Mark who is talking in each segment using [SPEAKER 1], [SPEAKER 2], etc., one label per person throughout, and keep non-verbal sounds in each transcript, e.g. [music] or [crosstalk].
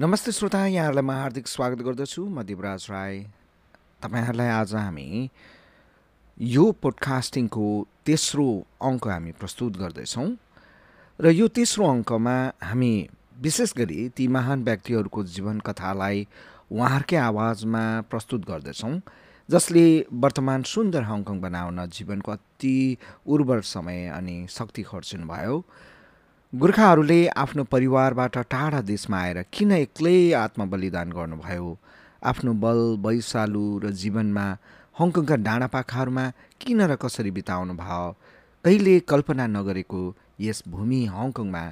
[SPEAKER 1] नमस्ते श्रोता यहाँहरूलाई म हार्दिक स्वागत गर्दछु। म दिवराज राई। तपाईँहरूलाई आज हामी यो पोडकास्टिङको तेस्रो अङ्क हामी प्रस्तुत गर्दैछौँ र यो तेस्रो अङ्कमा हामी विशेष गरी ती महान व्यक्तिहरूको जीवन कथालाई उहाँहरूकै आवाजमा प्रस्तुत गर्दछौँ जसले वर्तमान सुन्दर हङकङ बनाउन जीवनको अति उर्वर समय अनि शक्ति खर्चिनुभयो। गोर्खाहरूले आफ्नो परिवारबाट टाढा देशमा आएर किन एक्लै आत्मबलिदान गर्नुभयो? आफ्नो बल वैशालु र जीवनमा हङकङका डाँडापाखाहरूमा किन र कसरी बिताउनु भयो? कहिले कल्पना नगरेको यस भूमि हङकङमा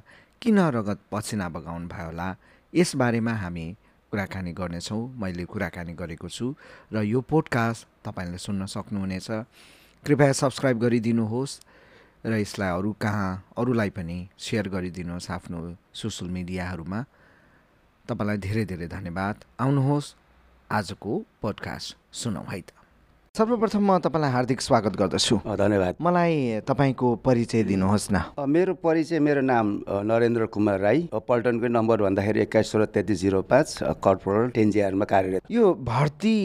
[SPEAKER 1] किन रगत पसिना बगाउनु भयो होला? यसबारेमा हामी कुराकानी गर्नेछौँ। मैले कुराकानी गरेको छु र यो पोडकास्ट तपाईँले सुन्न सक्नुहुनेछ। कृपया सब्सक्राइब गरिदिनुहोस्। र यसलाई अरू कहाँ अरूलाई पनि सेयर गरिदिनुहोस् आफ्नो सोसियल मिडियाहरूमा तपाईँलाई धेरै धेरै धन्यवाद। आउनुहोस् आजको पोडकास्ट सुनौँ है त। सर्वप्रथम म तपाईँलाई हार्दिक स्वागत गर्दछु।
[SPEAKER 2] धन्यवाद।
[SPEAKER 1] मलाई तपाईँको परिचय दिनुहोस् न।
[SPEAKER 2] मेरो परिचय मेरो नाम नरेन्द्र कुमार राई। पल्टनको नम्बर भन्दाखेरि एक्काइस सोह्र तेत्तिस जिरो पाँच कर्पोरल टेन्जिआरमा कार्यरत।
[SPEAKER 1] यो भर्ती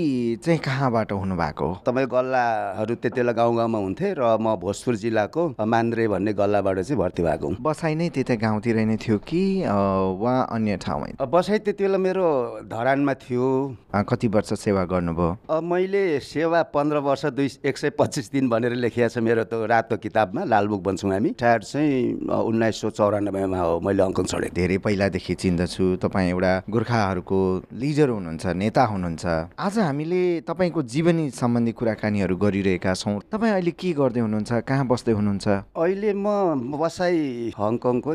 [SPEAKER 1] चाहिँ कहाँबाट हुनुभएको? हो
[SPEAKER 2] तपाईँ गल्लाहरू त्यति बेला गाउँ गाउँमा हुन्थे र म भोजपुर जिल्लाको मान्द्रे भन्ने गल्लाबाट चाहिँ भर्ती भएको हुँ।
[SPEAKER 1] बसाइ नै त्यतै गाउँतिर नै थियो कि वा अन्य ठाउँमै?
[SPEAKER 2] बसाइ त्यति बेला मेरो धरानमा थियो।
[SPEAKER 1] कति वर्ष सेवा गर्नुभयो?
[SPEAKER 2] मैले सेवा पन्ध्र वर्ष दुई एक सय पच्चिस दिन भनेर लेखिएको छ मेरो त्यो रातो किताबमा लालबुक भन्छौँ हामी। टायर चाहिँ उन्नाइस सौ चौरानब्बेमा हो मैले अङ्कन छोडेको
[SPEAKER 1] धेरै पहिलादेखि चिन्दछु। तपाईँ एउटा गोर्खाहरूको लिडर हुनुहुन्छ नेता हुनुहुन्छ। आज हामीले तपाईँको जीवनी सम्बन्धी कुराकानीहरू गरिरहेका छौँ। तपाईँ अहिले के गर्दै हुनुहुन्छ? कहाँ बस्दै हुनुहुन्छ?
[SPEAKER 2] अहिले म बसाइ हङकङको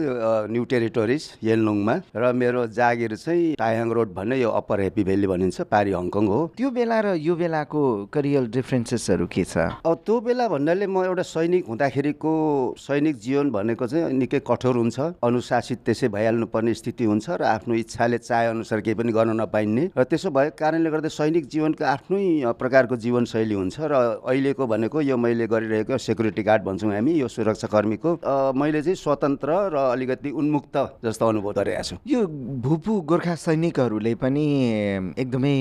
[SPEAKER 2] न्यू टेरिटोरिज येलनुङमा। र मेरो जागिर चाहिँ टायाङ रोड भन्ने यो अप्पर हेप्पी भ्याली भनिन्छ पारी हङकङ हो।
[SPEAKER 1] त्यो बेला र यो बेलाको करियल डिफ्रेन्सेसहरू के छ?
[SPEAKER 2] अब त्यो बेला भन्नाले म एउटा सैनिक हुँदाखेरिको सैनिक जीवन भनेको चाहिँ निकै कठोर हुन्छ। अनुशासित त्यसै भइहाल्नु पर्ने स्थिति हुन्छ र आफ्नो इच्छाले चाहे अनुसार केही पनि गर्न नपाइने। र त्यसो भएको कारणले गर्दा सैनिक जीवनको आफ्नै प्रकारको जीवनशैली हुन्छ र अहिलेको भनेको यो मैले गरिरहेको सेक्युरिटी गार्ड भन्छौँ हामी यो सुरक्षाकर्मीको मैले चाहिँ स्वतन्त्र र अलिकति उन्मुक्त जस्तो अनुभव गरिरहेको छु।
[SPEAKER 1] यो भूपू गोर्खा सैनिकहरूले पनि एकदमै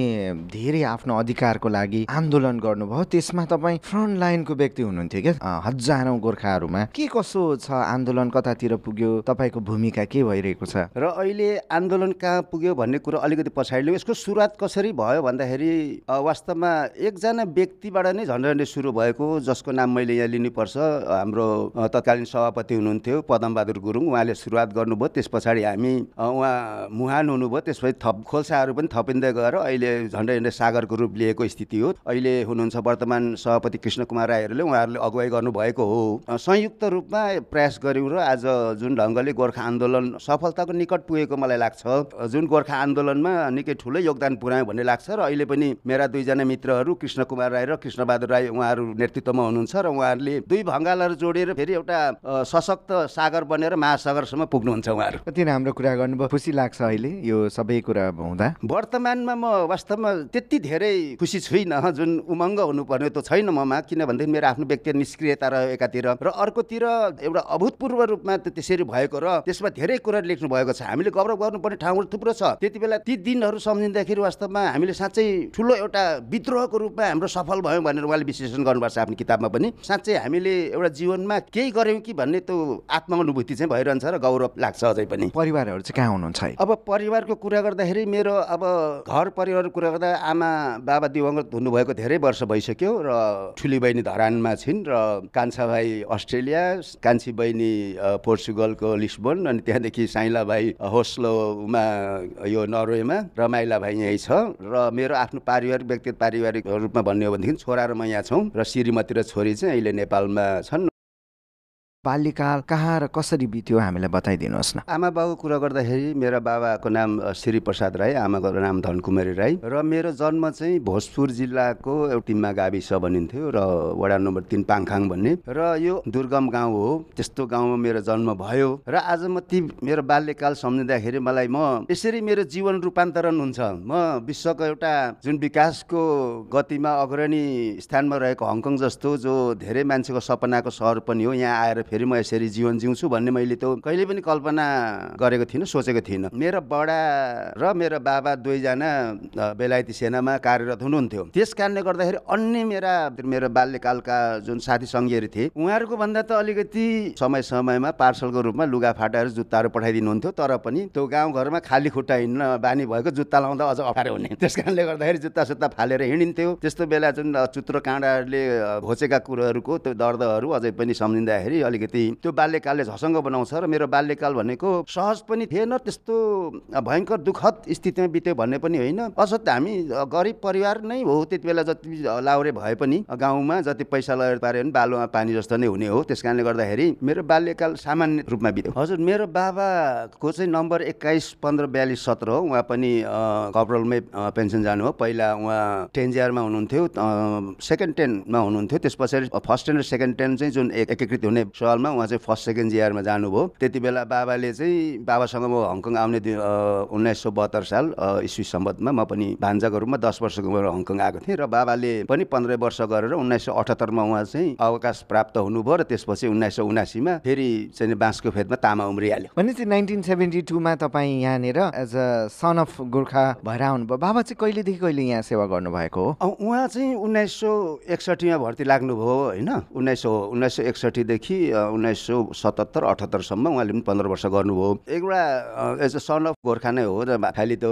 [SPEAKER 1] धेरै आफ्नो अधिकारको लागि आन्दोलन गर्नुभयो। त्यसमा तपाईँ फ्रन्ट लाइनको व्यक्ति हुनुहुन्थ्यो क्या? हजारौँ गोर्खाहरूमा। के कसो छ? आन्दोलन कतातिर पुग्यो? तपाईँको भूमिका के भइरहेको छ?
[SPEAKER 2] र अहिले आन्दोलन कहाँ पुग्यो भन्ने कुरो अलिकति पछाडि यसको सुरुवात कसरी भयो भन्दाखेरि वास्तवमा एकजना व्यक्तिबाट नै झन्डै सुरु भएको जसको नाम मैले यहाँ लिनुपर्छ। हाम्रो तत्कालीन सभापति हुनुहुन्थ्यो पदमबहादुर गुरुङ। उहाँले सुरुवात गर्नुभयो। त्यस पछाडि हामी उहाँ मुहान हुनुभयो। त्यसपछि थप खोल्साहरू पनि थपिँदै गएर अहिले झन्डै झन्डै सागरको रूप लिएको स्थिति हो। अहिले हुनुहुन्छ वर्तमान सभापति कृष्ण कुमार राईहरूले। उहाँहरूले अगुवाई गर्नुभएको हो। संयुक्त रूपमा प्रयास गऱ्यौँ र आज जुन ढङ्गले गोर्खा आन्दोलन सफलताको निकट पुगेको मलाई लाग्छ जुन गोर्खा आन्दोलनमा निकै ठुलो योगदान पुर्यायो भन्ने लाग्छ र अहिले पनि मेरा दुईजना मित्रहरू कृष्ण कुमार राई र कृष्णबहादुर राई उहाँहरू नेतृत्वमा हुनुहुन्छ र उहाँहरूले दुई भङ्गालहरू जोडेर फेरि एउटा सशक्त सागर बनेर महासागरसम्म पुग्नुहुन्छ उहाँहरू।
[SPEAKER 1] कति राम्रो कुरा गर्नुभयो। खुसी लाग्छ अहिले यो सबै कुरा हुँदा।
[SPEAKER 2] वर्तमानमा म वास्तवमा त्यति धेरै खुसी छुइनँ जुन उमङ्ग हुनुपर्ने त छैन ममा किनभनेदेखि मेरो आफ्नो व्यक्ति निष्क्रियता रह्यो एकातिर र अर्कोतिर एउटा अभूतपूर्व रूपमा त्यसरी भएको र त्यसमा धेरै कुरा लेख्नु भएको छ। हामीले गौरव गर्नुपर्ने ठाउँहरू थुप्रो छ। त्यति बेला ती दिनहरू सम्झिँदाखेरि वास्तवमा हामीले साँच्चै ठुलो एउटा विद्रोहको रूपमा हाम्रो सफल भयौँ भनेर उहाँले विश्लेषण गर्नुपर्छ आफ्नो किताबमा पनि। साँच्चै हामीले एउटा जीवनमा केही गऱ्यौँ कि भन्ने त्यो आत्मानुभूति चाहिँ भइरहन्छ र गौरव लाग्छ अझै पनि।
[SPEAKER 1] परिवारहरू चाहिँ कहाँ हुनुहुन्छ है?
[SPEAKER 2] अब परिवारको कुरा गर्दाखेरि मेरो अब घर परिवारको कुरा गर्दा आमा बाबा दिवङ्गत हुनुभएको धेरै वर्ष भइसक्यो र ठुली बहिनी धरानमा छिन् र कान्छा भाइ अस्ट्रेलिया कान्छी बहिनी पोर्चुगलको लिस्बन अनि त्यहाँदेखि साइला भाइ होस्लोमा यो नर्वेमा र माइला भाइ यहीँ छ र मेरो आफ्नो पारिवारिक व्यक्तिगत पारिवारिक रूपमा भन्ने हो भनेदेखि छोरा र म यहाँ छौँ र श्रीमती र छोरी चाहिँ अहिले नेपालमा छन्।
[SPEAKER 1] बाल्यकाल कहाँ र कसरी बित्यो हामीलाई बताइदिनुहोस् न।
[SPEAKER 2] आमा बाबुको कुरा गर्दाखेरि मेरो बाबाको नाम श्री प्रसाद राई आमाको नाम धनकुमारी राई र मेरो जन्म चाहिँ भोजपुर जिल्लाको एउटा टिम्मा गाविस भनिन्थ्यो र वडा नम्बर तिन पाङखाङ भन्ने। र यो दुर्गम गाउँ हो त्यस्तो गाउँमा मेरो जन्म भयो र आज म ती मेरो बाल्यकाल सम्झिँदाखेरि मलाई म यसरी मेरो जीवन रूपान्तरण हुन्छ। म विश्वको एउटा जुन विकासको गतिमा अग्रणी स्थानमा रहेको हङकङ जस्तो जो धेरै मान्छेको सपनाको सहर पनि हो यहाँ आएर गर्दाखेरि म यसरी जीवन जिउँछु भन्ने मैले त कहिले पनि कल्पना गरेको थिइनँ सोचेको थिइनँ। मेरो बडा र मेरो बाबा दुईजना बेलायती सेनामा कार्यरत हुनुहुन्थ्यो। त्यस कारणले गर्दाखेरि अन्य मेरा मेरो बाल्यकालका जुन साथी सङ्गीहरू थिए उहाँहरूको भन्दा त अलिकति समय समयमा पार्सलको रूपमा लुगा फाटाहरू जुत्ताहरू पठाइदिनुहुन्थ्यो तर पनि त्यो गाउँघरमा खाली खुट्टा हिँड्न बानी भएको जुत्ता लाउँदा अझ अप्ठ्यारो हुने। त्यस कारणले गर्दाखेरि जुत्ता सुत्ता फालेर हिँडिन्थ्यो। त्यस्तो बेला जुन चुत्रो काँडाहरूले घोचेका कुरोहरूको त्यो दर्दहरू अझै पनि सम्झिँदाखेरि अलिकति त्यो बाल्यकालले झसङ्ग बनाउँछ र मेरो बाल्यकाल भनेको सहज पनि थिएन त्यस्तो भयङ्कर दुःखद स्थितिमा बित्यो भन्ने पनि होइन। असत हामी गरिब परिवार नै हो त्यति बेला जति लाउरे भए पनि गाउँमा जति पैसा लगाएर पाऱ्यो भने बालुवा पानी जस्तो नै हुने हो। त्यस कारणले गर्दाखेरि मेरो बाल्यकाल सामान्य रूपमा बित्यो। हजुर मेरो बाबाको चाहिँ नम्बर एक्काइस पन्ध्र बयालिस सत्र हो। उहाँ पनि कपरलमै पेन्सन जानु हो। पहिला उहाँ टेन्जिआरमा हुनुहुन्थ्यो सेकेन्ड टेनमा हुनुहुन्थ्यो। त्यस पछाडि फर्स्ट टेन र सेकेन्ड टेन चाहिँ जुन एकीकृत हुने सवालमा उहाँ चाहिँ फर्स्ट सेकेन्ड जिआरमा जानुभयो। त्यति बेला बाबाले चाहिँ बाबासँग म हङकङ आउने उन्नाइस सौ बहत्तर साल इस्वी सम्बन्धमा म पनि भान्जाको रूपमा दस वर्षको उमेर हङकङ आएको थिएँ र बाबाले पनि पन्ध्र वर्ष गरेर उन्नाइस सौ अठहत्तरमा उहाँ चाहिँ अवकाश प्राप्त हुनुभयो र त्यसपछि उन्नाइस सौ उनासीमा फेरि चाहिँ बाँसको फेदमा तामा उम्रिहाल्यो।
[SPEAKER 1] भनेपछि नाइन्टिन सेभेन्टी टूमा तपाईँ यहाँनिर as a son of Gorkha भएर आउनुभयो। बाबा चाहिँ कहिलेदेखि कहिले यहाँ सेवा गर्नुभएको
[SPEAKER 2] हो? उहाँ चाहिँ उन्नाइस सौ एकसट्ठीमा भर्ती लाग्नुभयो होइन? उन्नाइस सौ उन्नाइस सौ एकसट्ठीदेखि उन्नाइस सौ सतहत्तर अठहत्तरसम्म उहाँले पनि पन्ध्र वर्ष गर्नुभयो। एउटा as a son of Gorkha नै हो र खालि त्यो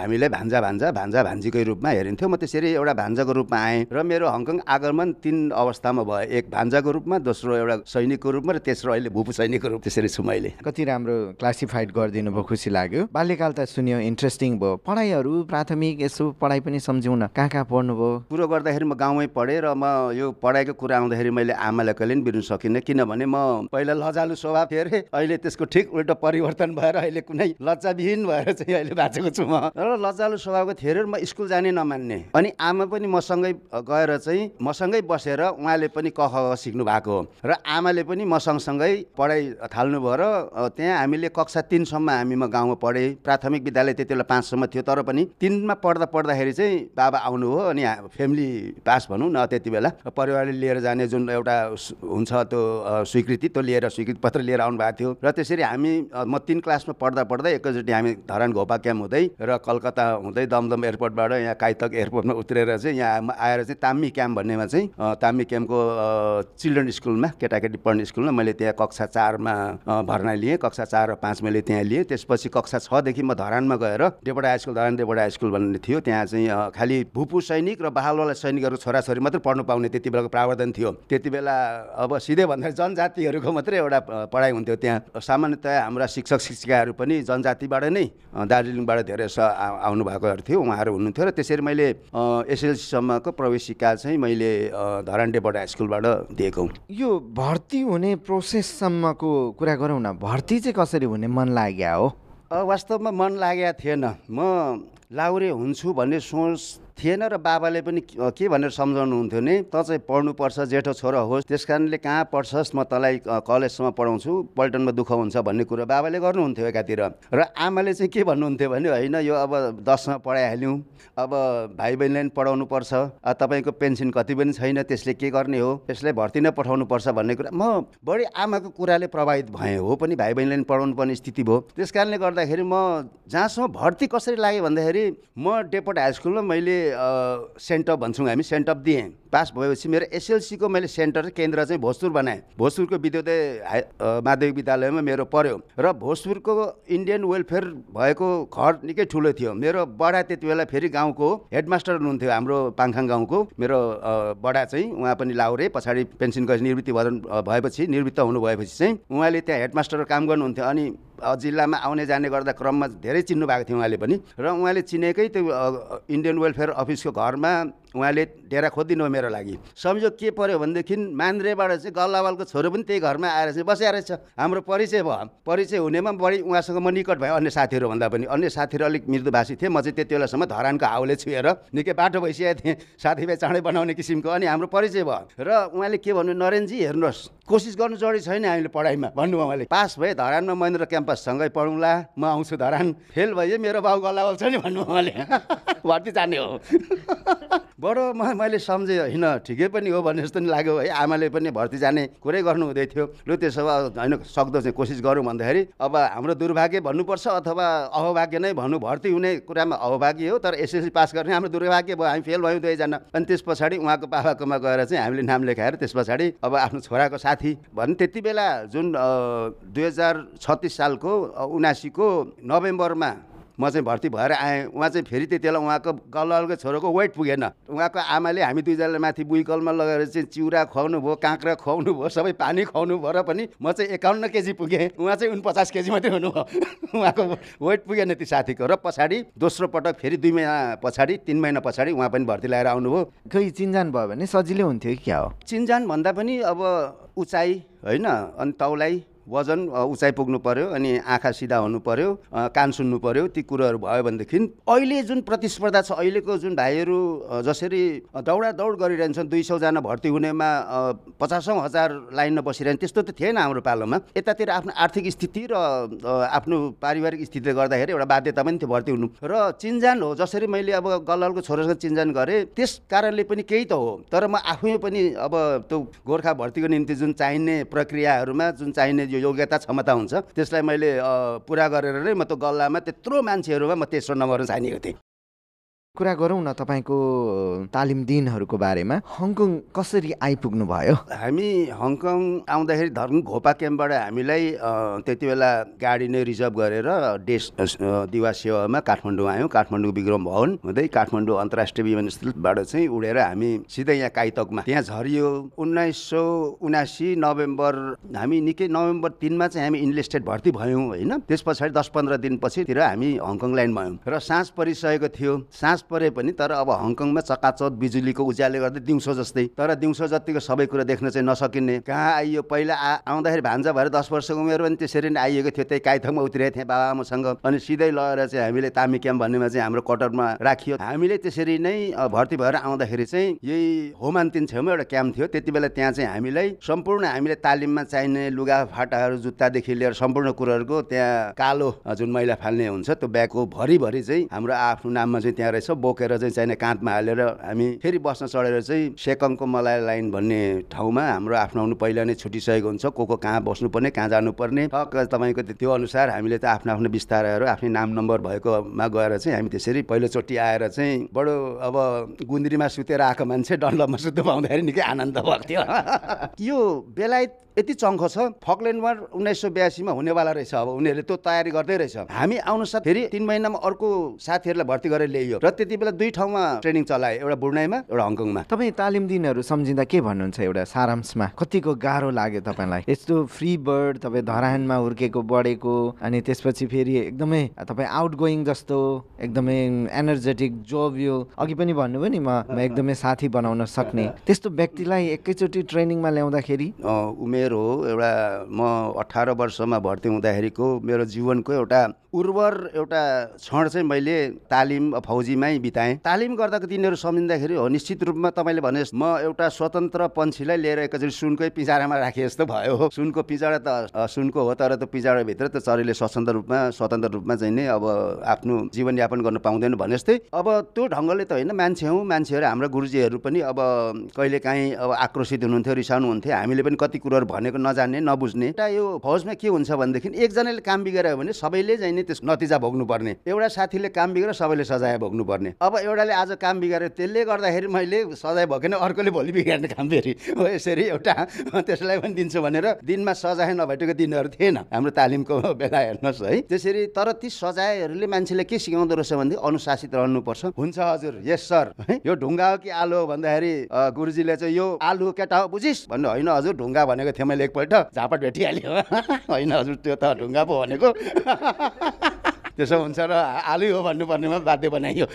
[SPEAKER 2] हामीलाई भान्जा भान्जा भान्जा भान्जीकै रूपमा हेरिन्थ्यो। म त्यसरी एउटा भान्जाको रूपमा आएँ र मेरो हङकङ आगमन तिन अवस्थामा भयो। एक भान्जाको रूपमा दोस्रो एउटा सैनिकको रूपमा र तेस्रो अहिले भूपू सैनिकको रूप। त्यसरी छु मैले
[SPEAKER 1] कति राम्रो क्लासिफाइड गरिदिनु भयो खुसी लाग्यो। बाल्यकाल त सुन्यो इन्ट्रेस्टिङ भयो। पढाइहरू प्राथमिक यसो पढाइ पनि सम्झौँ न कहाँ कहाँ पढ्नुभयो?
[SPEAKER 2] कुरो गर्दाखेरि म गाउँमै पढेँ र म यो पढाइको कुरा आउँदाखेरि मैले आमालाई कहिले पनि बिर्नु सकिनँ। किनभने म पहिला लजालु स्वभाव अरे अहिले त्यसको ठिक उल्टो परिवर्तन भएर अहिले कुनै लज्जाविहीन भएर चाहिँ अहिले बाँचेको छु म। र लजालु स्वभावको थिएँ र म स्कुल जाने नमान्ने। अनि आमा पनि मसँगै गएर चाहिँ मसँगै बसेर उहाँले पनि क सिक्नु भएको हो। र आमाले पनि म सँगसँगै पढाइ थाल्नुभयो र त्यहाँ हामीले कक्षा तिनसम्म हामी म गाउँमा पढेँ। प्राथमिक विद्यालय त्यति बेला पाँचसम्म थियो तर पनि तिनमा पढ्दा पढ्दाखेरि चाहिँ बाबा आउनुभयो अनि फ्यामिली पास भनौँ न त्यति बेला। परिवारले लिएर जाने जुन एउटा हुन्छ त्यो स्वीकृति त्यो लिएर स्वीकृति पत्र लिएर आउनु भएको थियो। र त्यसरी हामी म तिन क्लासमा पढ्दा पढ्दा एकैचोटि हामी धरान घोपा क्याम्प हुँदै र कलकत्ता हुँदै दमदम एयरपोर्टबाट यहाँ काइतक एयरपोर्टमा उत्रेर चाहिँ यहाँ आएर चाहिँ ताम्मी क्याम्प भन्नेमा चाहिँ ताम्मी क्याम्पको चिल्ड्रेन स्कुलमा केटाकेटी पढ्ने स्कुलमा मैले त्यहाँ कक्षा चारमा भर्ना लिएँ। कक्षा चार र पाँच मैले त्यहाँ लिएँ। त्यसपछि कक्षा छदेखि म धरानमा गएर डेपडा हाई स्कुल धरान डेपडा हाई स्कुल भन्ने थियो। त्यहाँ चाहिँ खालि भुपु सैनिक र बहालवाला सैनिकहरू छोराछोरी मात्रै पढ्नु पाउने त्यति बेलाको प्रावधान थियो। त्यति बेला अब सिधै भन्दा जनजातिहरूको मात्रै एउटा पढाइ हुन्थ्यो त्यहाँ। सामान्यतया हाम्रा शिक्षक शिक्षिकाहरू पनि जनजातिबाट नै दार्जिलिङबाट धेरै आउनु भएकोहरू थियो उहाँहरू हुनुहुन्थ्यो र त्यसरी मैले एसएलसीसम्मको प्रवेशिका चाहिँ मैले धरान डेपट हाई स्कुलबाट दिएको
[SPEAKER 1] यो भर्ती हुने प्रोसेससम्मको कुरा गरौँ न। भर्ती चाहिँ कसरी हुने? मन लाग्यो
[SPEAKER 2] हो? वास्तवमा मन लागेको थिएन। म लाउरे हुन्छु भन्ने सोच थिएन र बाबाले पनि के भनेर सम्झाउनुहुन्थ्यो नि त चाहिँ पढ्नुपर्छ जेठो छोरा होस्। त्यस कारणले कहाँ पढ्छस्? म तँलाई कलेजसम्म पढाउँछु। पल्टनमा दुःख हुन्छ भन्ने कुरो बाबाले गर्नुहुन्थ्यो एकातिर। र आमाले चाहिँ के भन्नुहुन्थ्यो भने होइन यो अब दसमा पढाइहाल्यौँ। अब भाइ बहिनीलाई पनि पढाउनु पर्छ तपाईँको पेन्सन कति पनि छैन त्यसले के गर्ने हो? त्यसलाई भर्ती नै पठाउनु पर्छ भन्ने कुरा। म बढी आमाको कुराले प्रभावित भएँ हो पनि भाइ बहिनीलाई पनि पढाउनु पर्ने स्थिति भयो। त्यस कारणले गर्दाखेरि म जहाँसम्म भर्ती कसरी लाग्यो भन्दाखेरि म डेपोट हाई स्कुलमा मैले सेन्टअप भन्छौँ हामी सेन्टअप दिएँ पास भएपछि मेरो एसएलसीको मैले सेन्टर केन्द्र चाहिँ भोजपुर बनाएँ। भोजपुरको विद्योदय माध्यमिक विद्यालयमा मेरो पऱ्यो र भोजपुरको इन्डियन वेलफेयर भएको घर निकै ठुलो थियो। मेरो बडा त्यति बेला फेरि गाउँको हेडमास्टर हुनुहुन्थ्यो हाम्रो पाङखाङ गाउँको। मेरो बडा चाहिँ उहाँ पनि लाउरे पछाडि पेन्सन गएर निवृत्ति भएपछि निवृत्त हुनु भएपछि चाहिँ उहाँले त्यहाँ हेडमास्टर काम गर्नुहुन्थ्यो। अनि जिल्लामा आउने जाने गर्दा क्रममा धेरै चिन्नु भएको थियो उहाँले पनि। र उहाँले चिनेकै त्यो इन्डियन वेलफेयर अफिसको घरमा उहाँले डेरा खोजिदिनु मेरो लागि। सम्झो के पर्यो भनेदेखि मान्द्रेबाट चाहिँ गल्लावालको छोरो पनि त्यही घरमा आएर चाहिँ बसिया रहेछ। हाम्रो परिचय भयो। परिचय हुनेमा बढी उहाँसँग म निकट भयो अन्य साथीहरू भन्दा पनि। अन्य साथीहरू अलिक मृदुभाषी थिएँ। म चाहिँ त्यति बेलासम्म धरानको हाउले छुएर निकै बाटो भइसकेको थिएँ। साथीभाइ चाँडै बनाउने किसिमको अनि हाम्रो परिचय भयो। र उहाँले के भन्नु नरेनजी हेर्नुहोस्। कोसिस गर्नु जरुरी छैन हामीले पढाइमा। भन्नु उहाँले पास भए धरानमा महेन्द्र क्याम्पससँगै पढौँला म आउँछु धरान। फेल भए मेरो बाउ गल्ला बोल्छ नि भन्नु उहाँले। [laughs] भर्ती जाने हो। [laughs] बडो म मैले सम्झेँ होइन ठिकै पनि हो भन्ने जस्तो नि लाग्यो। है आमाले पनि भर्ती जाने कुरै गर्नु हुँदै थियो। लु त्यसो भए होइन सक्दो चाहिँ कोसिस गरौँ भन्दाखेरि अब हाम्रो दुर्भाग्य भन्नुपर्छ अथवा अहभाग्य नै भन्नु भर्ती हुने कुरामा अहभाग्य हो तर एसएससी पास गर्ने हाम्रो दुर्भाग्य भयो हामी फेल भयौँ दुवैजना। अनि त्यस पछाडि उहाँको बाबाकोमा गएर चाहिँ हामीले नाम लेखाएर त्यस पछाडि अब आफ्नो छोराको साथी भने त्यति बेला जुन दुई हजार छत्तिस सालको उनासीको नोभेम्बरमा म चाहिँ भर्ती भएर आएँ। उहाँ चाहिँ फेरि त्यति बेला उहाँको गल्लको छोरोको वेट पुगेन। उहाँको आमाले हामी दुईजनाले माथि बुइकलमा लगेर चाहिँ चिउरा खुवाउनु भयो काँक्रा खुवाउनु भयो सबै पानी खुवाउनु भयो र पनि म चाहिँ एकाउन्न केजी पुगेँ। उहाँ चाहिँ उनपचास केजी मात्रै हुनुभयो। [laughs] उहाँको वेट पुगेन ती साथीको। र पछाडि दोस्रो पटक फेरि दुई महिना पछाडि तिन महिना पछाडि उहाँ पनि भर्ती लगाएर आउनुभयो।
[SPEAKER 1] खै चिन्जान भयो भने सजिलै हुन्थ्यो कि क्या हो?
[SPEAKER 2] चिन्जान भन्दा पनि अब उचाइ होइन अनि तौलाई वजन उचाइ पुग्नु पर्यो अनि आँखा सिधा हुनु पर्यो कान सुन्नु पर्यो ती कुरोहरू भयो भनेदेखि अहिले जुन प्रतिस्पर्धा छ अहिलेको जुन भाइहरू जसरी दौडा दौड गरिरहन्छन् दुई सौजना भर्ती हुनेमा पचासौँ हजार लाइनमा बसिरहने त्यस्तो त थिएन हाम्रो पालोमा। यतातिर आफ्नो आर्थिक स्थिति र आफ्नो पारिवारिक स्थितिले गर्दाखेरि एउटा बाध्यता पनि थियो भर्ती हुनु। र चिन्जान हो जसरी मैले अब गल्ललको छोरासँग चिन्जान गरेँ त्यस कारणले पनि केही त हो। तर म आफै पनि अब त्यो गोर्खा भर्तीको निम्ति जुन चाहिने प्रक्रियाहरूमा जुन चाहिने जो योग्यता क्षमता हुन्छ। त्यसलाई मैले पुरा गरेर नै म त्यो गल्लामा त्यत्रो मान्छेहरूमा म तेस्रो नम्बरमा छानिएको थिएँ।
[SPEAKER 1] कुरा गरौँ न तपाईँको तालिम दिनहरूको बारेमा। हङकङ कसरी आइपुग्नु भयो
[SPEAKER 2] हामी हङकङ आउँदाखेरि धर्म घोपा क्याम्पबाट हामीलाई त्यति बेला गाडी नै रिजर्भ गरेर देश दिवा सेवामा काठमाडौँ आयौँ। काठमाडौँ विक्रम भवन हुँदै काठमाडौँ अन्तर्राष्ट्रिय विमानस्थलबाट चाहिँ उडेर हामी सिधै यहाँ काइतकमा। त्यहाँ झरियो। उन्नाइस सौ उनासी नोभेम्बर हामी निकै नोभेम्बर तिनमा चाहिँ हामी इन्लिस्टेड भर्ती भयौँ होइन? त्यस पछाडि दस पन्ध्र दिनपछितिर हामी हङकङ लाइन भयौँ। र साँझ परिसकेको थियो। साँझ परे पनि तर अब हङकङमा चकाचौत बिजुलीको उज्याले गर्दै दिउँसो जस्तै। तर दिउँसो जतिको सबै कुरो देख्न चाहिँ नसकिने। कहाँ आइयो? पहिला आउँदाखेरि भान्जा भएर दस वर्षको उमेर पनि त्यसरी नै आइएको थियो। त्यही काइथङमा उत्रिएको थिएँ बाबाआमासँग। अनि सिधै लगेर चाहिँ हामीले तामी क्याम्प भन्नेमा चाहिँ हाम्रो कटरमा राखियो। हामीले त्यसरी नै भर्ती भएर आउँदाखेरि चाहिँ यही होमान्तिन छेउमा एउटा क्याम्प थियो। त्यति बेला त्यहाँ चाहिँ हामीलाई सम्पूर्ण हामीले तालिममा चाहिने लुगा फाटाहरू जुत्तादेखि लिएर सम्पूर्ण कुरोहरूको त्यहाँ कालो जुन मैला फाल्ने हुन्छ त्यो ब्यागको भरिभरि चाहिँ हाम्रो आफ्नो नाममा चाहिँ त्यहाँ रहेछ। बोकेर चाहिँ चाहिने काँधमा हालेर हामी फेरि बस्न चढेर चाहिँ सेकङको मलाई लाइन भन्ने ठाउँमा हाम्रो आफ्नो आफ्नो पहिला नै छुटिसकेको हुन्छ। को को कहाँ बस्नुपर्ने कहाँ जानुपर्ने। ठक्क तपाईँको त्यो अनुसार हामीले त आफ्नो आफ्नो बिस्ताराहरू आफ्नै नाम नम्बर भएकोमा गएर चाहिँ हामी त्यसरी पहिलोचोटि आएर चाहिँ बडो अब गुन्द्रीमा सुतेर आएको मान्छे डन्लपमा सुत्नु पाउँदाखेरि निकै आनन्द भएको थियो। [laughs] यो बेलायत यति चङ्खो छ फकल्यान्ड वार उन्नाइस सौ बयासीमा हुनेवाला रहेछ। अब उनीहरूले त्यो तयारी गर्दै रहेछ। हामी आउनु साथ फेरि तिन महिनामा अर्को साथीहरूलाई भर्ती गरेर ल्याइयो। र त्यति बेला दुई ठाउँमा ट्रेनिङ चलाए एउटा बुढ्नाइमा एउटा हङकङमा।
[SPEAKER 1] तपाईँ तालिम दिनहरू सम्झिँदा के भन्नुहुन्छ एउटा सारांशमा? कतिको गाह्रो लाग्यो तपाईँलाई? यस्तो फ्री बर्ड तपाईँ धरानमा हुर्केको बढेको अनि त्यसपछि फेरि एकदमै तपाईँ आउट गोइङ जस्तो एकदमै एनर्जेटिक जोभियो अघि पनि भन्नुभयो नि म एकदमै साथी बनाउन सक्ने। [laughs] त्यस्तो व्यक्तिलाई एकैचोटि ट्रेनिङमा ल्याउँदाखेरि?
[SPEAKER 2] उमेर उमेर हो एउटा म अठार वर्षमा भर्ती हुँदाखेरिको मेरो जीवनको एउटा उर्वर एउटा क्षण चाहिँ मैले तालिम फौजीमै बिताएँ। तालिम गर्दाको दिनहरू सम्झिँदाखेरि हो निश्चित रूपमा तपाईँले भने म एउटा स्वतन्त्र पन्छीलाई लिएर एकचोटि सुनकै पिँजडामा राखे जस्तो भयो। हो सुनको पिँजडा त सुनको हो तर त्यो पिँजडाभित्र त चरीले स्वतन्त्र रूपमा स्वतन्त्र रूपमा चाहिँ नै अब आफ्नो जीवनयापन गर्न पाउँदैन भने जस्तै अब त्यो ढङ्गले त होइन मान्छे हौँ मान्छेहरू हाम्रो गुरुजीहरू पनि अब कहिलेकाहीँ अब आक्रोशित हुनुहुन्थ्यो रिसाउनु हुन्थ्यो हामीले पनि कति कुरोहरू भनेको नजान्ने नबुझ्ने। एउटा यो फौजमा के हुन्छ भनेदेखि एकजनाले काम बिगाऱ्यो भने सबैले चाहिँ त्यस नतिजा भोग्नुपर्ने। एउटा साथीले काम बिगेर सबैले सजाय भोग्नुपर्ने। अब एउटाले आज काम बिगाऱ्यो त्यसले गर्दाखेरि मैले सजाय भोगेन अर्कोले भोलि बिगार्ने काम फेरि। हो यसरी एउटा त्यसलाई पनि दिन्छु भनेर दिनमा सजाय नभेटेको दिनहरू थिएन। हाम्रो तालिमको बेला हेर्नुहोस् है। त्यसरी तर ती सजायहरूले मान्छेले के सिकाउँदो रहेछ भनेदेखि अनुशासित रहनुपर्छ। हुन्छ हजुर यस सर है यो ढुङ्गा हो कि आलु हो भन्दाखेरि गुरुजीले चाहिँ यो आलु केटा हो बुझिस्? भन्नु होइन हजुर ढुङ्गा भनेको थियो मैले एकपल्ट। झापट भेटिहाल्यो। [laughs] होइन हजुर त्यो त ढुङ्गा पो भनेको। [laughs] त्यसो हुन्छ र आलु हो भन्नुपर्नेमा बाध्य बनाइयो।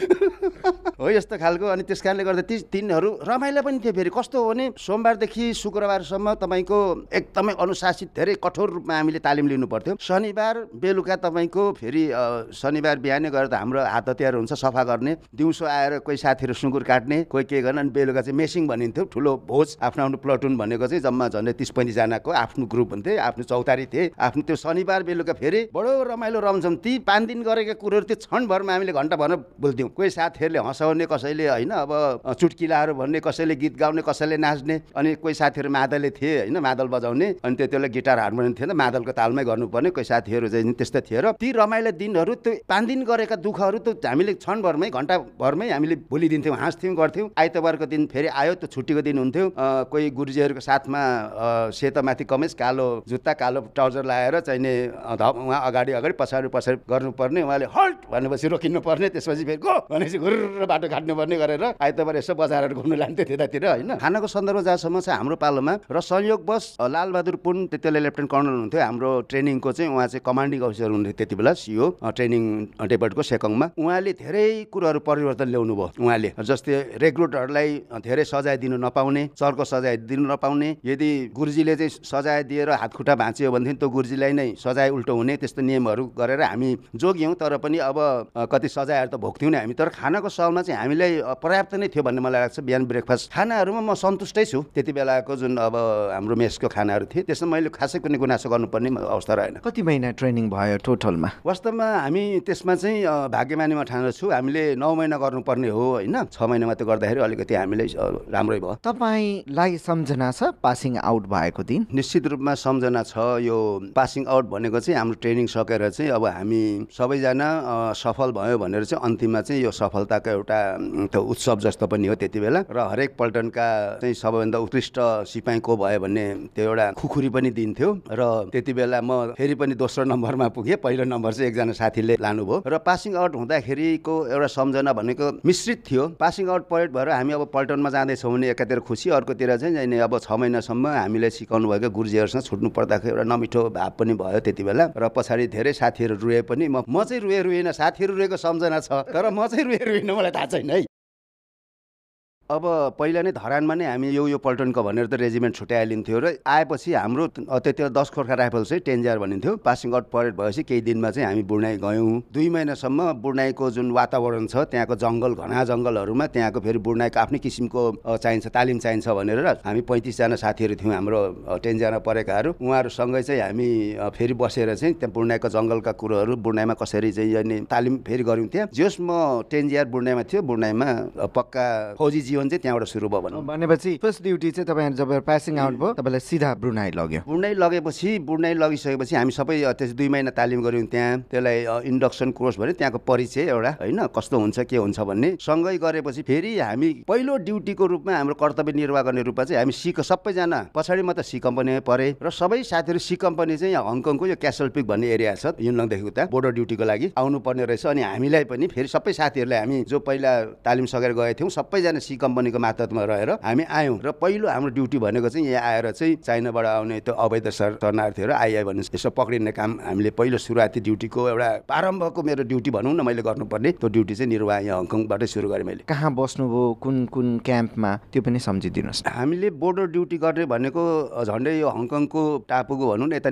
[SPEAKER 2] [laughs] हो यस्तो खालको अनि त्यस कारणले गर्दा ती तिनीहरू रमाइलो पनि थियो फेरि। कस्तो हो भने सोमबारदेखि शुक्रबारसम्म तपाईँको एकदमै अनुशासित धेरै कठोर रूपमा हामीले तालिम लिनु पर्थ्यो शनिबार बेलुका तपाईँको फेरि शनिबार बिहानै गएर त हाम्रो हात हतियार हुन्छ सफा गर्ने। दिउँसो आएर कोही साथीहरू सुँगुर काट्ने कोही के गर्ने अनि बेलुका चाहिँ मेसिङ भनिन्थ्यो। ठुलो भोज आफ्नो आफ्नो प्लटुन भनेको चाहिँ जम्मा झन्डै तिस पैँतिसजनाको आफ्नो ग्रुप हुन्थे आफ्नो चौतारी थिए। आफ्नो त्यो शनिबार बेलुका फेरि बडो रमाइलो रमझम। ती पाँच दिन गरेका कुरोहरू त्यो क्षणभरमा हामीले घन्टाभर बोल्थ्यौँ कोही साथीहरूले हँसाउने कसैले होइन अब चुटकिलाहरू भन्ने कसैले गीत गाउने कसैले नाच्ने अनि कोही साथीहरू मादलले थिए होइन मादल बजाउने अनि त्यति बेला गिटार हार्मोनियम थिएन मादलको तालमै गर्नुपर्ने कोही साथीहरू चाहिँ त्यस्तो थियो र ती रमाइलो दिनहरू त्यो पाँच दिन गरेका दुःखहरू त हामीले क्षणभरमै घन्टाभरमै हामीले भुलिदिन्थ्यौँ हाँस्थ्यौँ गर्थ्यौँ। आइतबारको दिन फेरि आयो त्यो छुट्टीको दिन हुन्थ्यो। कोही गुरुजीहरूको साथमा सेतमाथि कमेज कालो जुत्ता कालो ट्राउजर लगाएर चाहिने उहाँ अगाडि अगाडि पछाडि पछाडि गर्नुपर्ने उहाँले हल्ट भनेपछि रोकिनु पर्ने त्यसपछि फेरि गो भनेपछि घुर बाटो काट्नुपर्ने गरेर आइतबार यसो बजारहरू घुम्नु लान्थ्यो त्यतातिर होइन? खानाको सन्दर्भ जहाँसम्म चाहिँ हाम्रो पालोमा र संयोगवश लालबहादुर पुन त्यति बेला लेफ्टेन्ट कर्नल हुन्थ्यो हाम्रो ट्रेनिङको चाहिँ उहाँ चाहिँ कमान्डिङ अफिसर हुन्थ्यो त्यति बेला सिओ ट्रेनिङ डेपार्टको सेकङमा। उहाँले धेरै कुरोहरू परिवर्तन ल्याउनु भयो उहाँले। जस्तै रेग्रुटहरूलाई धेरै सजाय दिनु नपाउने चर्को सजाय दिनु नपाउने यदि गुरुजीले चाहिँ सजाय दिएर हातखुट्टा भाँच्यो भनेदेखि त्यो गुरुजीलाई नै सजाय उल्टो हुने त्यस्तो नियमहरू गरेर हामी जोग्यौँ तर पनि अब कति सजायहरू त भोग्थ्यौँ नै हामी। तर खानाको सवालमा चाहिँ हामीलाई पर्याप्त नै थियो भन्ने मलाई लाग्छ बिहान ब्रेकफास्ट। खानाहरूमा म सन्तुष्टै छु। त्यति बेलाको जुन अब हाम्रो मेसको खानाहरू थिए त्यसमा मैले खासै कुनै गुनासो गर्नुपर्ने अवस्था रहेन।
[SPEAKER 1] कति महिना ट्रेनिङ भयो टोटलमा?
[SPEAKER 2] वास्तवमा हामी त्यसमा चाहिँ भाग्यमानीमा ठान्दछु हामीले नौ महिना गर्नुपर्ने हो होइन? छ महिना मात्रै गर्दाखेरि अलिकति हामीलाई राम्रै भयो।
[SPEAKER 1] तपाईँलाई सम्झना छ पासिङ आउट भएको दिन?
[SPEAKER 2] निश्चित रूपमा सम्झना छ। यो पासिङ आउट भनेको चाहिँ हाम्रो ट्रेनिङ सकेर चाहिँ अब हामी सबैजना सफल भयो भनेर चाहिँ अन्तिममा चाहिँ यो सफलताको एउटा उत्सव जस्तो पनि हो त्यति बेला। र हरेक पल्टनका चाहिँ सबैभन्दा उत्कृष्ट सिपाही को भयो भन्ने त्यो एउटा खुकुरी पनि दिन्थ्यो। र त्यति बेला म फेरि पनि दोस्रो नम्बरमा पुगेँ। पहिलो नम्बर चाहिँ एकजना साथीले लानुभयो। र पासिङ आउट हुँदाखेरिको एउटा सम्झना भनेको मिश्रित थियो। पासिङ आउट परेड भएर हामी अब पल्टनमा जाँदैछौँ भने एकातिर खुसी अर्कोतिर चाहिँ अब छ महिनासम्म हामीलाई सिकाउनु भएको गुरुजीहरूसँग छुट्नु पर्दाखेरि एउटा नमिठो भाव पनि भयो त्यति बेला। र पछाडि धेरै साथीहरू रुए पनि म म चाहिँ रुए रुएन साथीहरू रुएको सम्झना छ तर म चाहिँ रुए रुएन मलाई थाहा छैन है। अब पहिला नै धरानमा नै हामी यो यो पल्टनको भनेर त रेजिमेन्ट छुट्याइलिन्थ्यो र आएपछि हाम्रो त्यति बेला दस खोर्खा राइफल चाहिँ टेन्जार भनिन्थ्यो। पासिङ आउट परेड भएपछि केही दिनमा चाहिँ हामी बुढाइ गयौँ। दुई महिनासम्म बुढाइको जुन वातावरण छ त्यहाँको जङ्गल घना जङ्गलहरूमा त्यहाँको फेरि बुढाइको आफ्नै किसिमको चाहिन्छ तालिम चाहिन्छ भनेर हामी पैँतिसजना साथीहरू थियौँ हाम्रो टेन्जारमा परेकाहरू। उहाँहरूसँगै चाहिँ हामी फेरि बसेर चाहिँ त्यहाँ बुढाइको जङ्गलका कुरोहरू बुढाइमा कसरी चाहिँ तालिम फेरि गऱ्यौँ त्यहाँ। जस म टेन्जियर बुढाइमा थियो बुढाइमा पक्का फौजी जीवन जीवन चाहिँ त्यहाँबाट सुरु भयो भनौँ।
[SPEAKER 1] भनेपछि फर्स्ट ड्युटी चाहिँ तपाईँहरू जब पासिङ आउट भयो तपाईँलाई सिधा बुढाइ लग्यो।
[SPEAKER 2] बुढाइ लगेपछि बुढाइ लगिसकेपछि हामी सबै त्यस दुई महिना तालिम गऱ्यौँ त्यहाँ। त्यसलाई इन्डक्सन कोर्स भने त्यहाँको परिचय एउटा होइन कस्तो हुन्छ के हुन्छ भन्ने। सँगै गरेपछि फेरि हामी पहिलो ड्युटीको रूपमा हाम्रो कर्तव्य निर्वाह गर्ने रूपमा चाहिँ हामी सी सबैजना पछाडि म त सी कम्पनीमा परे। र सबै साथीहरू सी कम्पनी चाहिँ हङकङको यो क्यासल पिक भन्ने एरिया छ युनलङदेखि उता बोर्डर ड्युटीको लागि आउनु पर्ने रहेछ। अनि हामीलाई पनि फेरि सबै साथीहरूलाई हामी जो पहिला तालिम सकेर गएका थियौँ सबैजना सी कम्पनीको मातहतमा रहेर हामी आयौँ र पहिलो हाम्रो ड्युटी भनेको चाहिँ यहाँ आएर चाहिँ चाइनाबाट आउने त्यो अवैध सर शरणार्थीहरू आइआई भन्नु यसो पक्रिने काम हामीले पहिलो सुरुवाती ड्युटीको एउटा प्रारम्भको मेरो ड्युटी भनौँ न मैले गर्नुपर्ने त्यो ड्युटी चाहिँ निर्वाह यहाँ हङकङबाटै सुरु गरेँ मैले।
[SPEAKER 1] कहाँ बस्नुभयो कुन कुन क्याम्पमा त्यो पनि सम्झिदिनुहोस्
[SPEAKER 2] हामीले बोर्डर ड्युटी गर्ने भनेको झन्डै यो हङकङको टापुको भनौँ न यता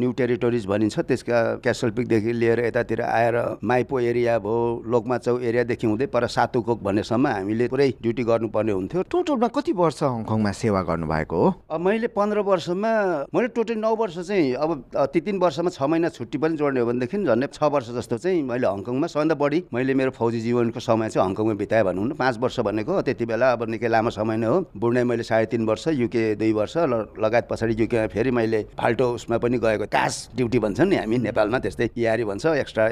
[SPEAKER 2] न्यू टेरिटोरिज भनिन्छ त्यसका क्यासलपिकदेखि लिएर यतातिर आएर माइपो एरिया भयो लोकमाचौ एरियादेखि हुँदै पर सातुकोक भन्नेसम्म हामीले पुरै ड्युटी गर्नुपर्ने हुन्थ्यो।
[SPEAKER 1] टोटलमा कति वर्ष हङकङमा सेवा गर्नुभएको
[SPEAKER 2] हो? मैले पन्ध्र वर्षमा मैले टोटल नौ वर्ष चाहिँ अब ती तिन वर्षमा छ महिना छुट्टी पनि जोड्ने हो भनेदेखि झन्डै छ वर्ष जस्तो चाहिँ मैले हङकङमा सबभन्दा बढी मैले मेरो फौजी जीवनको समय चाहिँ हङकङमा बिताएँ भनौँ न। पाँच वर्ष भनेको त्यति बेला अब निकै लामो समय नै हो। बुढ्ने मैले साढे तिन वर्ष युके दुई वर्ष लगायत पछाडि युकेमा फेरि मैले फाल्टो उसमा पनि गएको कास ड्युटी भन्छ नि हामी नेपालमा त्यस्तै इआरई भन्छ एक्स्ट्रा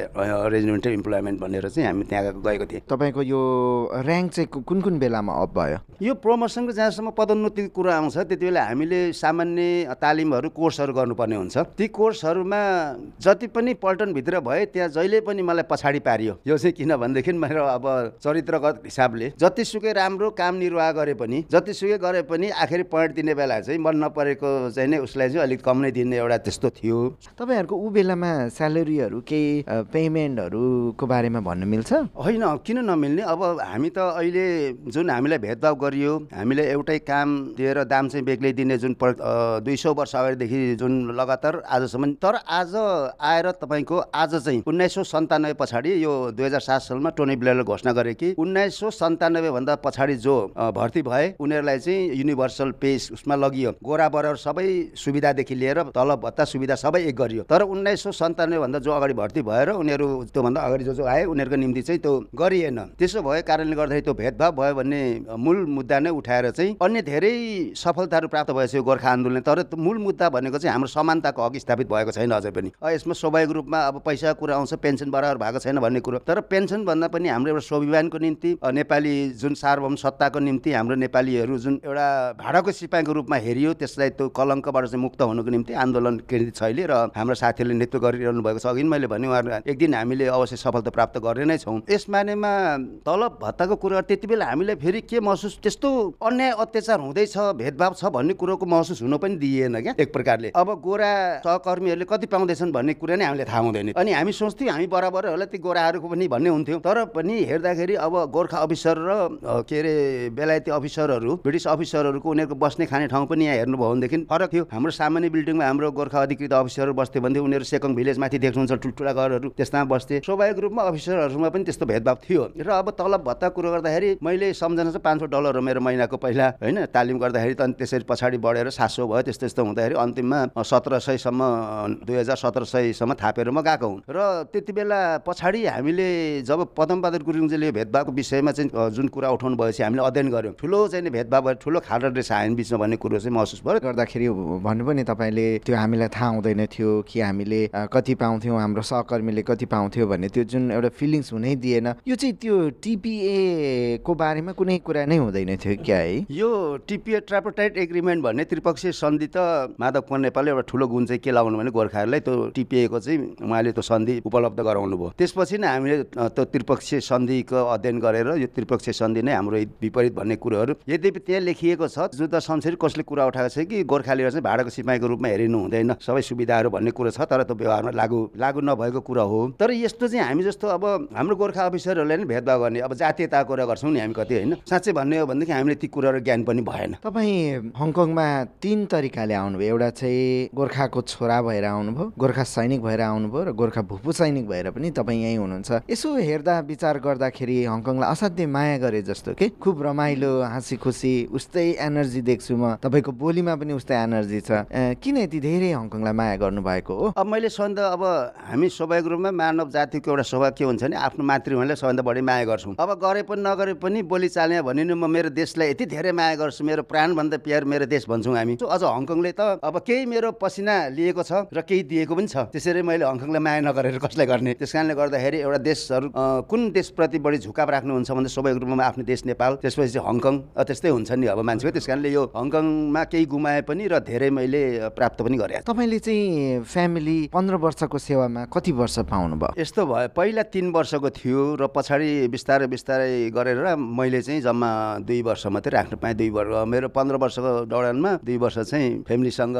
[SPEAKER 2] रेजिमेन्टल इम्प्लोइमेन्ट भनेर चाहिँ हामी त्यहाँ गएको थिएँ
[SPEAKER 1] तपाईँको यो ऱ्याङ्क चाहिँ कुन कुन बेलामा वर्षसम्म अप भयो।
[SPEAKER 2] यो प्रमोसनको जहाँसम्म पदोन्नतिको कुरा आउँछ त्यति बेला हामीले सामान्य तालिमहरू कोर्सहरू गर्नुपर्ने हुन्छ। ती कोर्सहरूमा जति पनि पल्टनभित्र भए त्यहाँ जहिले पनि मलाई पछाडि पारियो। यो चाहिँ किन भनेदेखि मेरो अब चरित्रगत हिसाबले जतिसुकै राम्रो काम निर्वाह गरे पनि जतिसुकै गरे पनि आखिर पोइन्ट दिने बेला चाहिँ मन नपरेको चाहिँ नै उसलाई चाहिँ अलिक कम नै दिने एउटा त्यस्तो थियो।
[SPEAKER 1] तपाईँहरूको ऊ बेलामा स्यालेरीहरू केही पेमेन्टहरूको बारेमा भन्न मिल्छ?
[SPEAKER 2] होइन किन नमिल्ने? अब हामी त अहिले जुन हामीलाई भेदभाव गरियो। हामीले एउटै काम दिएर दाम चाहिँ बेग्लै दिने जुन दुई सौ वर्ष अगाडिदेखि जुन लगातार आजसम्म तर आज आएर तपाईँको आज चाहिँ उन्नाइस सौ सन्तानब्बे पछाडि यो दुई हजार सात सालमा टोनी ब्लेयरले घोषणा गरे कि उन्नाइस सौ सन्तानब्बेभन्दा पछाडि जो भर्ती भए उनीहरूलाई चाहिँ युनिभर्सल पे उसमा लगियो। गोरा बराबर सबै सुविधादेखि लिएर तलब भत्ता सुविधा सबै एक गरियो। तर उन्नाइस सौ सन्तानब्बेभन्दा जो अगाडि भर्ती भएर उनीहरू त्योभन्दा अगाडि जो जो आए उनीहरूको निम्ति चाहिँ त्यो गरिएन। त्यसो भएको कारणले गर्दाखेरि त्यो भेदभाव भयो भन्ने मूल मुद्दा नै उठाएर चाहिँ अन्य धेरै सफलताहरू प्राप्त भएछ यो गोर्खा आन्दोलन तर मूल मुद्दा भनेको चाहिँ हाम्रो समानताको हक स्थापित भएको छैन अझै पनि। यसमा स्वाभाविक रूपमा अब पैसाको कुरा आउँछ पेन्सन बराबर भएको छैन भन्ने कुरो। तर पेन्सन भन्दा पनि हाम्रो एउटा स्वाभिमानको निम्ति नेपाली जुन सार्वभौम सत्ताको निम्ति हाम्रो नेपालीहरू जुन एउटा भाडाको सिपाहीको रूपमा हेरियो त्यसलाई त्यो कलङ्कबाट चाहिँ मुक्त हुनुको निम्ति आन्दोलन केन्द्रित शैली र हाम्रो साथीहरूले नेतृत्व गरिरहनु भएको छ। अघि मैले भने उहाँहरू एक दिन हामीले अवश्य सफलता प्राप्त गर्ने नै छौँ। यस मानेमा तलब भत्ताको कुरा त्यति बेला हामीले फेरि के महसुस त्यस्तो अन्याय अत्याचार हुँदैछ भेदभाव छ भन्ने कुरोको महसुस हुन पनि दिइएन क्या एक प्रकारले। अब गोरा सहकर्मीहरूले कति पाउँदैछन् भन्ने कुरा नै हामीले थाहा हुँदैन। अनि हामी सोच्थ्यौँ हामी बराबर होला ती गोराहरूको पनि भन्ने हुन्थ्यो। तर पनि हेर्दाखेरि अब गोर्खा अफिसर र के अरे बेलायती अफिसरहरू ब्रिटिस अफिसरहरूको उनीहरूको बस्ने खाने ठाउँ पनि यहाँ हेर्नुभयो भनेदेखि फरक थियो। हाम्रो सामान्य बिल्डिङमा हाम्रो गोर्खा अधिकृत अफिसरहरू बस्थ्यो भने उनीहरू सेकङ भिलेज माथि देख्नुहुन्छ ठुल्ठुला घरहरू त्यसमा बस्थे स्वाभाविक रूपमा अफिसरहरूमा पनि त्यस्तो भेदभाव थियो। र अब तलब भत्ता कुरो गर्दाखेरि मैले सम्झना चाहिँ पाँच सौ डलर हो मेरो महिनाको पहिला होइन? तालिम गर्दाखेरि त अनि त्यसरी पछाडि बढेर सात सौ भयो त्यस्तो त्यस्तो हुँदाखेरि अन्तिममा सत्र सयसम्म दुई हजार सत्र सयसम्म थापेर म गएको हुँ। र त्यति बेला पछाडि हामीले जब पदमबहादुर गुरुङजीले भेदभावको विषयमा चाहिँ जुन कुरा उठाउनु भएपछि हामीले अध्ययन गऱ्यौँ। ठुलो चाहिँ भेदभाव ठुलो खाडा रहेछ हामी बिचमा भन्ने कुरो चाहिँ महसुस भयो।
[SPEAKER 1] गर्दाखेरि भन्नु पनि तपाईँले त्यो हामीलाई थाहा हुँदैन थियो कि हामीले कति पाउँथ्यौँ हाम्रो सहकर्मीले कति पाउँथ्यो भन्ने त्यो जुन एउटा फिलिङ्स हुनै दिएन। यो चाहिँ त्यो टिपिए को बारेमा कुनै कुरा नै हुँदैन थियो क्या है
[SPEAKER 2] यो टिपिए ट्रापोटाइट एग्रिमेन्ट भन्ने त्रिपक्षीय सन्धि त माधव कुमार नेपालले एउटा ठुलो गुण चाहिँ के लगाउनु भने गोर्खाहरूलाई त्यो टिपिएको चाहिँ उहाँले त्यो सन्धि उपलब्ध गराउनु भयो। त्यसपछि नै हामीले त्यो त्रिपक्षीय सन्धिको अध्ययन गरेर यो त्रिपक्षीय सन्धि नै हाम्रो विपरीत भन्ने कुरोहरू यद्यपि त्यहाँ लेखिएको छ जुद्ध शमशेर कसले कुरा उठाएको छ कि गोर्खालीहरू चाहिँ भाडाको सिपाहीको रूपमा हेरिनु हुँदैन सबै सुविधाहरू भन्ने कुरो छ तर त्यो व्यवहारमा लागु लागु नभएको कुरा हो। तर यस्तो चाहिँ हामी जस्तो अब हाम्रो गोर्खा अफिसरहरूले नि भेदभाव गर्ने अब जातीयताको कुरा गर्छौँ नि हामी कति होइन? साँच्चै भन्ने हो भनेदेखि हामीले ती कुराहरू ज्ञान पनि भएन।
[SPEAKER 1] तपाईँ हङकङमा तिन तरिकाले आउनुभयो। एउटा चाहिँ गोर्खाको छोरा भएर आउनुभयो गोर्खा सैनिक भएर आउनुभयो र गोर्खा भूपू सैनिक भएर पनि तपाईँ यहीँ हुनुहुन्छ। यसो हेर्दा विचार गर्दाखेरि हङकङलाई असाध्यै माया गरे जस्तो के? खुब रमाइलो हाँसी खुसी उस्तै एनर्जी देख्छु म। तपाईँको बोलीमा पनि उस्तै एनर्जी छ। किन यति धेरै हङकङलाई माया गर्नुभएको हो?
[SPEAKER 2] अब मैले सबभन्दा अब हामी स्वाभाविक रूपमा मानव जातिको एउटा स्वभाव के हुन्छ भने आफ्नो मातृभूमिलाई सबभन्दा बढी माया गर्छौँ। अब गरे पनि नगरे पनि चाल्ने भनिनु म मेरो देशलाई यति धेरै माया गर्छु मेरो प्राणभन्दा प्यार मेरो देश भन्छौँ हामी। अझ हङकङले त अब केही मेरो पसिना लिएको छ र केही दिएको पनि छ। त्यसरी मैले हङकङलाई माया नगरेर कसलाई गर्ने? त्यस कारणले गर्दाखेरि एउटा देशहरू कुन देशप्रति बढी झुकाव राख्नुहुन्छ भने स्वाभाविक रूपमा आफ्नो देश नेपाल त्यसपछि हङकङ त्यस्तै हुन्छ नि अब मान्छेको। त्यस कारणले यो हङकङमा केही गुमाए पनि र धेरै मैले प्राप्त पनि गरेँ
[SPEAKER 1] तपाईँले चाहिँ फ्यामिली पन्ध्र वर्षको सेवामा कति वर्ष पाउनुभयो?
[SPEAKER 2] यस्तो भयो पहिला तिन वर्षको थियो र पछाडि बिस्तारै बिस्तारै गरेर मैले चाहिँ जम्मा दुई वर्ष मात्रै राख्न पाएँ दुई वर्ष। मेरो पन्ध्र वर्षको दौडानमा दुई वर्ष चाहिँ फ्यामिलीसँग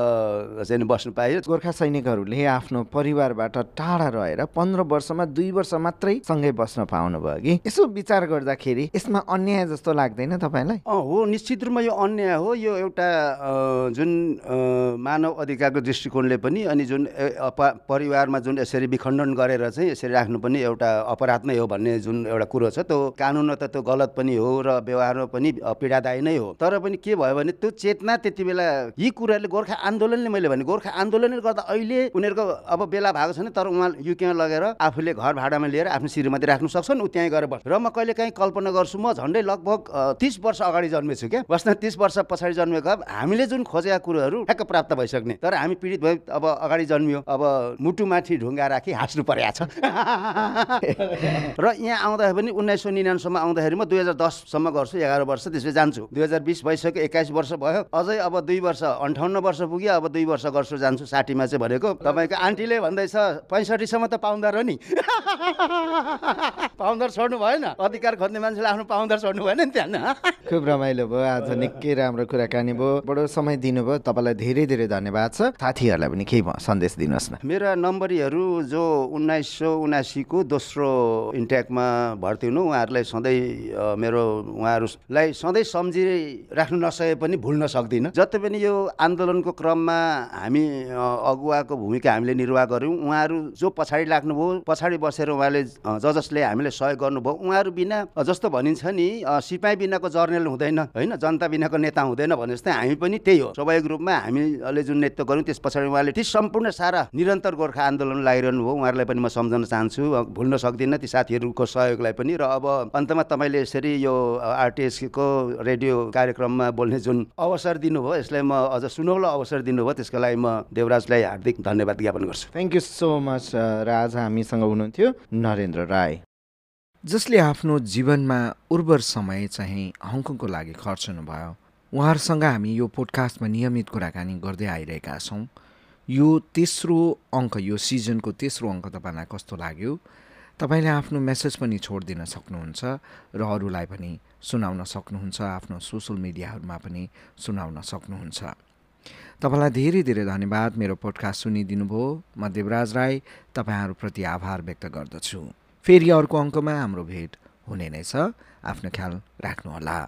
[SPEAKER 2] चाहिँ बस्नु पाएँ।
[SPEAKER 1] गोर्खा सैनिकहरूले आफ्नो परिवारबाट टाढा रहेर पन्ध्र वर्षमा दुई वर्ष मात्रै सँगै बस्न पाउनुभयो कि? यसो विचार गर्दाखेरि यसमा अन्याय जस्तो लाग्दैन तपाईँलाई?
[SPEAKER 2] अँ हो निश्चित रूपमा यो अन्याय हो। यो एउटा जुन मानव अधिकारको दृष्टिकोणले पनि अनि जुन परिवारमा जुन यसरी विखण्डन गरेर चाहिँ यसरी राख्नु पनि एउटा अपराध नै हो भन्ने जुन एउटा कुरो छ त्यो कानुनमा त त्यो गलत पनि हो र व्यवहारमा पनि पीडादायी नै हो। तर पनि के भयो भने त्यो चेतना त्यति बेला यी कुराहरूले गोर्खा आन्दोलनले मैले भने गोर्खा आन्दोलनले गर्दा अहिले उनीहरूको अब बेला भएको छैन तर उहाँ युकेमा लगेर आफूले घर भाडामा लिएर आफ्नो श्रीमती राख्नु सक्छन् ऊ त्यहीँ गएर र म कहिले काहीँ कल्पना गर्छु म झन्डै लगभग तिस वर्ष अगाडि जन्मेछु क्या। वास्तवमा तिस वर्ष पछाडि जन्मेको हामीले जुन खोजेका कुरोहरू ठ्याक्क प्राप्त भइसक्ने। तर हामी पीडित भए अब अगाडि जन्मियो अब मुटुमाथि ढुङ्गा राखी हाँस्नु परेको छ। [laughs] र यहाँ आउँदाखेरि पनि उन्नाइस सौ निनानसम्म आउँदाखेरि म दुई हजार दससम्म दससम्म गर्छु एघार वर्ष त्यसपछि जान्छु। दुई हजार बिस भइसक्यो एक्काइस वर्ष भयो। अझै अब दुई वर्ष अन्ठाउन्न वर्ष पुग्यो अब दुई वर्ष गर्छु जान्छु साठीमा चाहिँ भनेको। तपाईँको आन्टीले भन्दैछ पैँसठीसम्म त पाउँदो र नि। [laughs] पाउँदर छोड्नु भएन। अधिकार खोज्ने मान्छेले आफ्नो पाउँदर छोड्नु भएन नि त्यहाँ।
[SPEAKER 1] खुब रमाइलो भयो। आज निकै राम्रो कुराकानी भयो। बडो समय दिनुभयो। तपाईँलाई धेरै धेरै धन्यवाद छ। साथीहरूलाई पनि केही सन्देश दिनुहोस् न।
[SPEAKER 2] मेरा नम्बरीहरू जो उन्नाइस सौ उनासीको दोस्रो इन्ट्याकमा भर्ती हुनु उहाँहरूलाई सधैँ मेरो उहाँहरूलाई सधैँ सम्झिराख्नु नसके पनि भुल्न सक्दिनँ। जति पनि यो आन्दोलनको क्रममा हामी अगुवाको भूमिका हामीले निर्वाह गऱ्यौँ उहाँहरू जो पछाडि लाग्नुभयो पछाडि बसेर उहाँले ज जसले हामीले सहयोग गर्नुभयो उहाँहरू बिना जस्तो भनिन्छ नि सिपाही बिनाको जर्नल हुँदैन होइन? जनता बिनाको नेता हुँदैन भने जस्तै हामी पनि त्यही हो। स्वाभाविक रूपमा हामीले जुन नेतृत्व गऱ्यौँ त्यस पछाडि उहाँले ती सम्पूर्ण सारा निरन्तर गोर्खा आन्दोलन लागिरहनु भयो। उहाँहरूलाई पनि म सम्झन चाहन्छु भुल्न सक्दिनँ ती साथीहरूको सहयोगलाई पनि। र अब अन्तमा तपाईँले यसरी यो आरटिएसको रेडियो कार्यक्रममा बोल्ने जुन अवसर दिनुभयो यसलाई म अझ सुनौलो अवसर दिनुभयो त्यसको लागि म देवराजलाई हार्दिक धन्यवाद ज्ञापन गर्छु।
[SPEAKER 1] Thank you so much Raj हामीसँग हुनुहुन्थ्यो नरेन्द्र राई जसले आफ्नो जीवनमा उर्वर समय चाहिँ हङकङको लागि खर्चनुभयो उहाँहरूसँग हामी यो पोडकास्टमा नियमित कुराकानी गर्दै आइरहेका छौँ। यो तेस्रो अङ्क यो सिजनको तेस्रो अङ्क तपाईँलाई कस्तो लाग्यो? तपाईँले आफ्नो मेसेज पनि छोडिदिन सक्नुहुन्छ र अरूलाई पनि सुनाउन सक्नुहुन्छ आफ्नो सोसल मिडियाहरूमा पनि सुनाउन सक्नुहुन्छ। तपाईँलाई धेरै धेरै धन्यवाद मेरो पोडकास्ट सुनिदिनुभयो। म देवराज राई तपाईँहरूप्रति आभार व्यक्त गर्दछु। फेरि अर्को अङ्कमा हाम्रो भेट हुने नै छ। आफ्नो ख्याल राख्नुहोला।